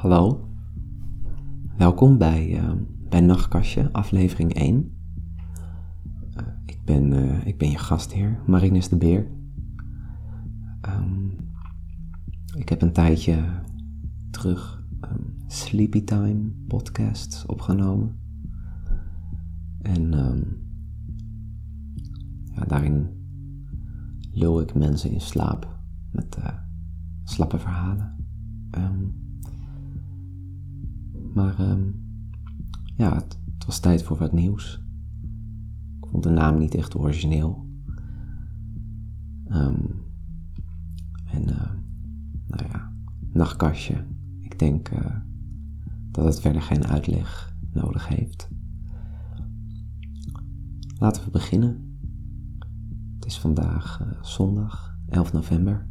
Hallo, welkom bij, uh, bij Nachtkastje, aflevering 1. Uh, ik, ben, uh, ik ben je gastheer, Marinus de Beer. Um, ik heb een tijdje terug um, Sleepy Time podcasts opgenomen. En um, ja, daarin lul ik mensen in slaap met slappe verhalen. Maar um, ja, het, was tijd voor wat nieuws. Ik vond de naam niet echt origineel. Um, en uh, nou ja, nachtkastje. Ik denk uh, dat het verder geen uitleg nodig heeft. Laten we beginnen. Het is vandaag uh, zondag 11 november.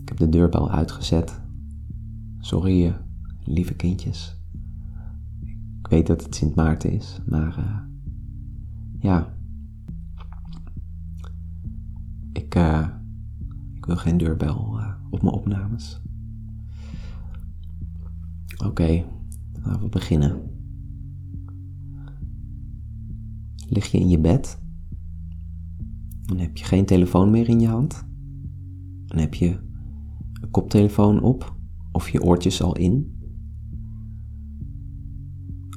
Ik heb de deurbel uitgezet. Sorry, lieve kindjes. Ik weet dat het Sint Maarten is, maar uh, ja. Ik, uh, ik wil geen deurbel uh, op mijn opnames. Oké, okay, laten we beginnen. Lig je in je bed? Dan heb je geen telefoon meer in je hand. Dan heb je een koptelefoon op of je oortjes al in.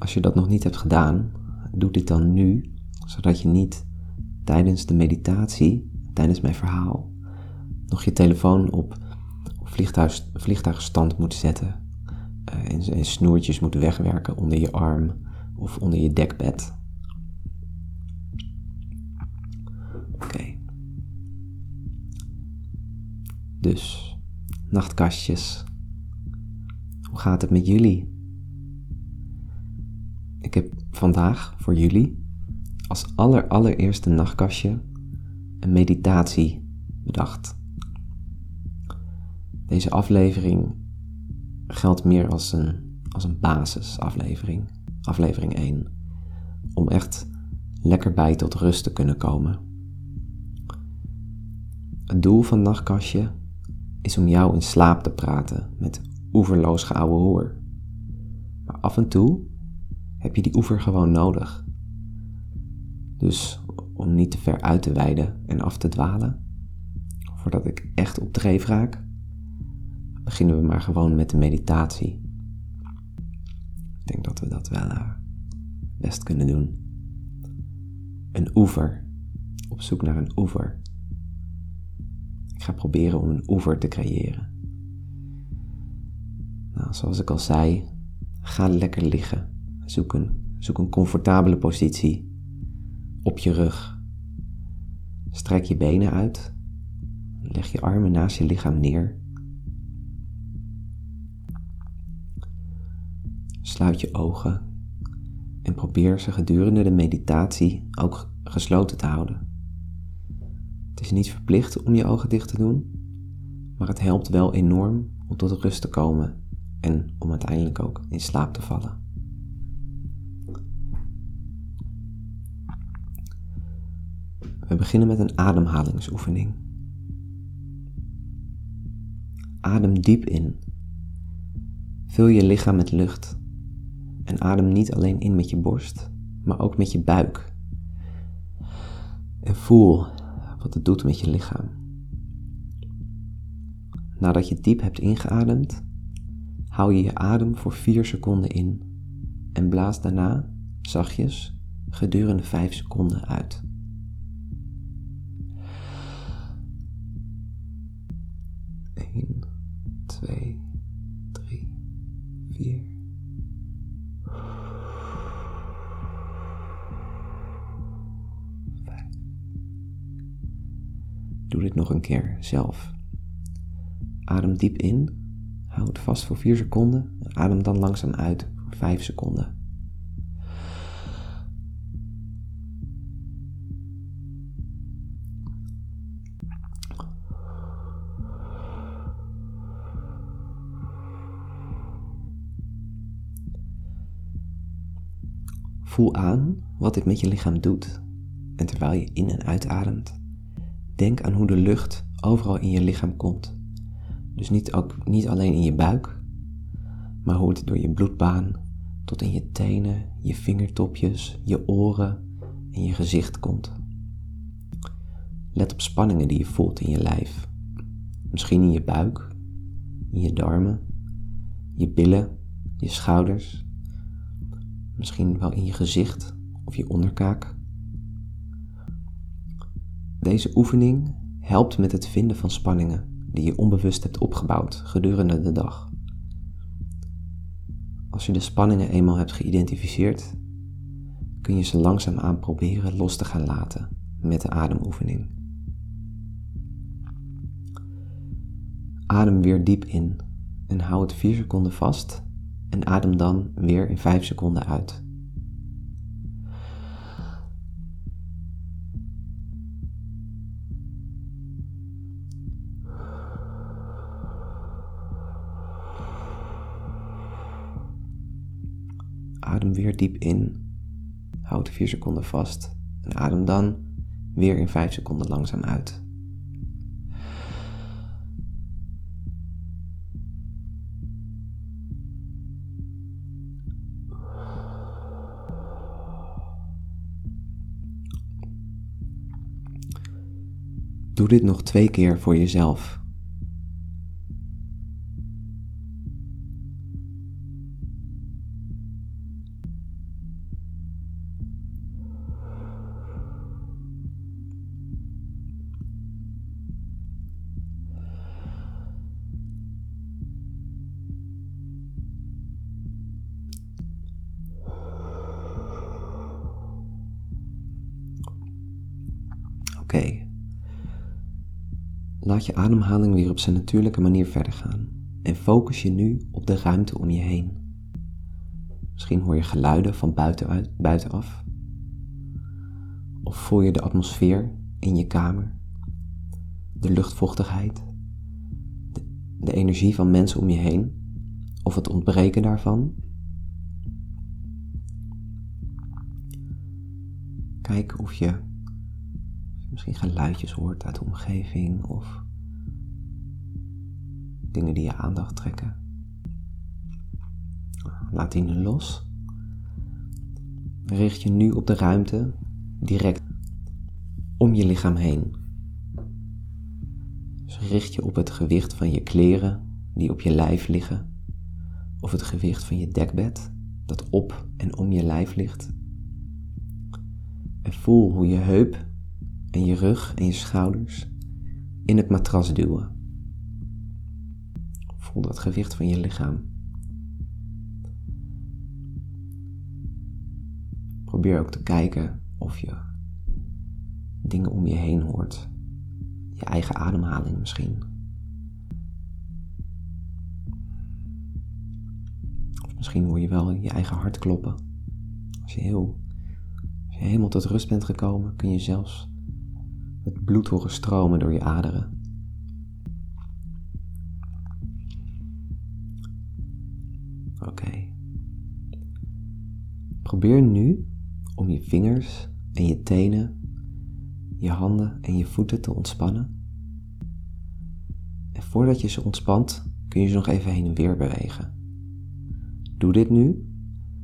Als je dat nog niet hebt gedaan, doe dit dan nu, zodat je niet tijdens de meditatie, tijdens mijn verhaal, nog je telefoon op, op vliegtuig, vliegtuigstand moet zetten en, en snoertjes moet wegwerken onder je arm of onder je dekbed. Oké. Dus, nachtkastjes. Hoe gaat het met jullie? Ik heb vandaag voor jullie als aller allereerste nachtkastje een meditatie bedacht. Deze aflevering geldt meer als een, als een basisaflevering, aflevering 1, om echt lekker bij tot rust te kunnen komen. Het doel van nachtkastje is om jou in slaap te praten met oeverloos geouwe hoer. Maar af en toe heb je die oever gewoon nodig. Dus om niet te ver uit te wijden en af te dwalen, voordat ik echt op dreef raak, beginnen we maar gewoon met de meditatie. Ik denk dat we dat wel uh, best kunnen doen. Een oever. Op zoek naar een oever. Ik ga proberen om een oever te creëren. Nou, zoals ik al zei, ga lekker liggen. Zoek een, zoek een comfortabele positie op je rug. Strek je benen uit. Leg je armen naast je lichaam neer. Sluit je ogen en probeer ze gedurende de meditatie ook gesloten te houden. Het is niet verplicht om je ogen dicht te doen, maar het helpt wel enorm om tot rust te komen en om uiteindelijk ook in slaap te vallen. We beginnen met een ademhalingsoefening. Adem diep in. Vul je lichaam met lucht. En adem niet alleen in met je borst, maar ook met je buik. En voel wat het doet met je lichaam. Nadat je diep hebt ingeademd, hou je je adem voor 4 seconden in en blaas daarna zachtjes gedurende 5 seconden uit. Doe dit nog een keer zelf. Adem diep in Houd vast voor 4 seconden en adem dan langzaam uit voor 5 seconden. Voel aan wat dit met je lichaam doet. En terwijl je in en uitademt, denk aan hoe de lucht overal in je lichaam komt Dus niet, ook, niet alleen in je buik, maar hoe het door je bloedbaan tot in je tenen, je vingertopjes, je oren en je gezicht komt. Let op spanningen die je voelt in je lijf. Misschien in je buik, in je darmen, je billen, je schouders, misschien wel in je gezicht of je onderkaak. Deze oefening helpt met het vinden van spanningen die je onbewust hebt opgebouwd gedurende de dag. Als je de spanningen eenmaal hebt geïdentificeerd, kun je ze langzaamaan proberen los te gaan laten met de ademoefening. Adem weer diep in en hou het 4 seconden vast en adem dan weer in 5 seconden uit. Adem weer diep in. Houd 4 seconden vast. En adem dan weer in 5 seconden langzaam uit. Doe dit nog twee keer voor jezelf. Oké. Laat je ademhaling weer op zijn natuurlijke manier verder gaan en focus je nu op de ruimte om je heen. Misschien hoor je geluiden van buitenuit, buitenaf. Of voel je de atmosfeer in je kamer, de luchtvochtigheid, de, de energie van mensen om je heen of het ontbreken daarvan. Kijk of je misschien geluidjes hoort uit de omgeving of dingen die je aandacht trekken. Laat die nu los. Richt je nu op de ruimte direct om je lichaam heen. Dus richt je op het gewicht van je kleren die op je lijf liggen, of het gewicht van je dekbed dat op en om je lijf ligt. En voel hoe je heup en je rug en je schouders in het matras duwen. Voel dat gewicht van je lichaam. Probeer ook te kijken of je dingen om je heen hoort. Je eigen ademhaling misschien. Of misschien hoor je wel je eigen hart kloppen. Als je, heel, als je helemaal tot rust bent gekomen, kun je zelfs bloed horen stromen door je aderen. Oké. Probeer nu om je vingers en je tenen, je handen en je voeten te ontspannen. En voordat je ze ontspant, kun je ze nog even heen en weer bewegen. Doe dit nu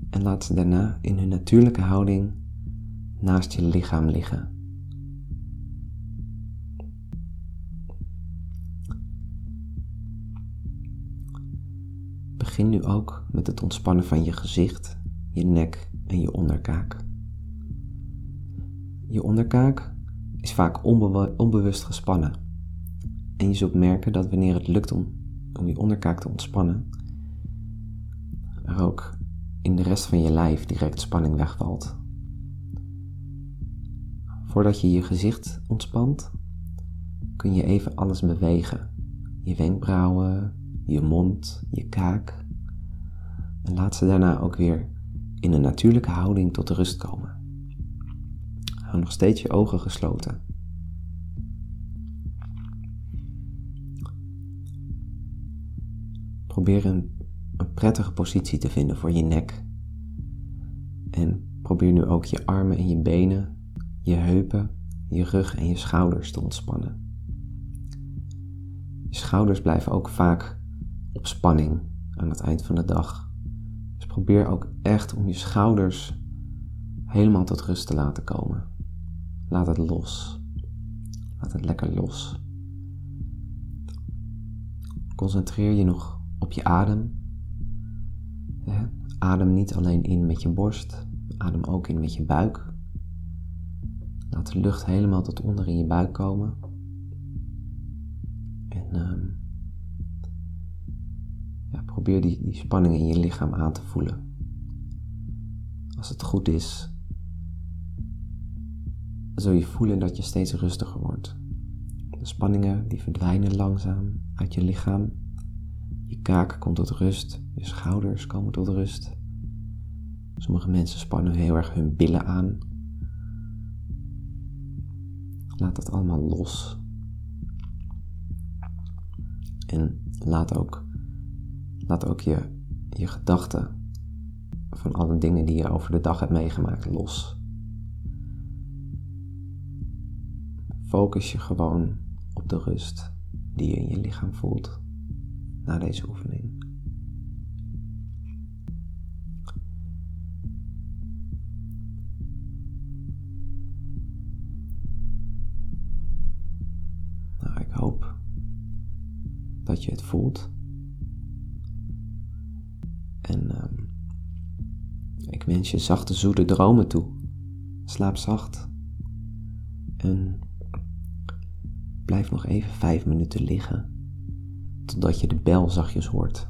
en laat ze daarna in hun natuurlijke houding naast je lichaam liggen. Begin nu ook met het ontspannen van je gezicht, je nek en je onderkaak. Je onderkaak is vaak onbewust gespannen. En je zult merken dat wanneer het lukt om, om je onderkaak te ontspannen, er ook in de rest van je lijf direct spanning wegvalt. Voordat je je gezicht ontspant, kun je even alles bewegen. Je wenkbrauwen, je mond, je kaak. En laat ze daarna ook weer in een natuurlijke houding tot rust komen. Hou nog steeds je ogen gesloten. Probeer een, een prettige positie te vinden voor je nek. En probeer nu ook je armen en je benen, je heupen, je rug en je schouders te ontspannen. Je schouders blijven ook vaak op spanning aan het eind van de dag. Probeer ook echt om je schouders helemaal tot rust te laten komen. Laat het los. Laat het lekker los. Concentreer je nog op je adem. Adem niet alleen in met je borst, adem ook in met je buik. Laat de lucht helemaal tot onder in je buik komen. En ehm, probeer die, die spanning in je lichaam aan te voelen. Als het goed is, zul je voelen dat je steeds rustiger wordt. De spanningen die verdwijnen langzaam uit je lichaam. Je kaak komt tot rust, je schouders komen tot rust. Sommige mensen spannen heel erg hun billen aan. Laat dat allemaal los. En laat ook, laat ook je, je gedachten van alle dingen die je over de dag hebt meegemaakt los. Focus je gewoon op de rust die je in je lichaam voelt na deze oefening. Nou, ik hoop dat je het voelt. En uh, ik wens je zachte, zoete dromen toe. Slaap zacht. En blijf nog even vijf minuten liggen, totdat je de bel zachtjes hoort.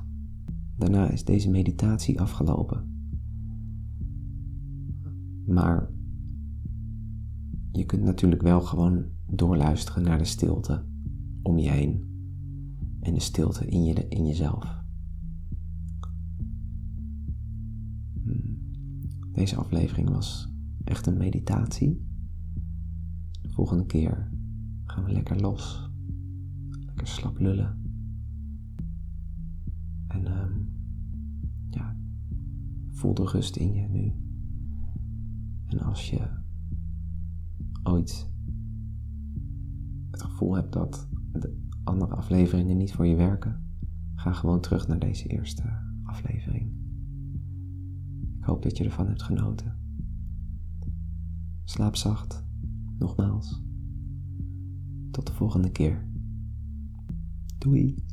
Daarna is deze meditatie afgelopen. Maar je kunt natuurlijk wel gewoon doorluisteren naar de stilte om je heen en de stilte in, je, in jezelf. Deze aflevering was echt een meditatie. De volgende keer gaan we lekker los. Lekker slap lullen. En um, ja, voel de rust in je nu. En als je ooit het gevoel hebt dat de andere afleveringen niet voor je werken, ga gewoon terug naar deze eerste aflevering. Hoop dat je ervan hebt genoten. Slaap zacht, nogmaals. Tot de volgende keer. Doei.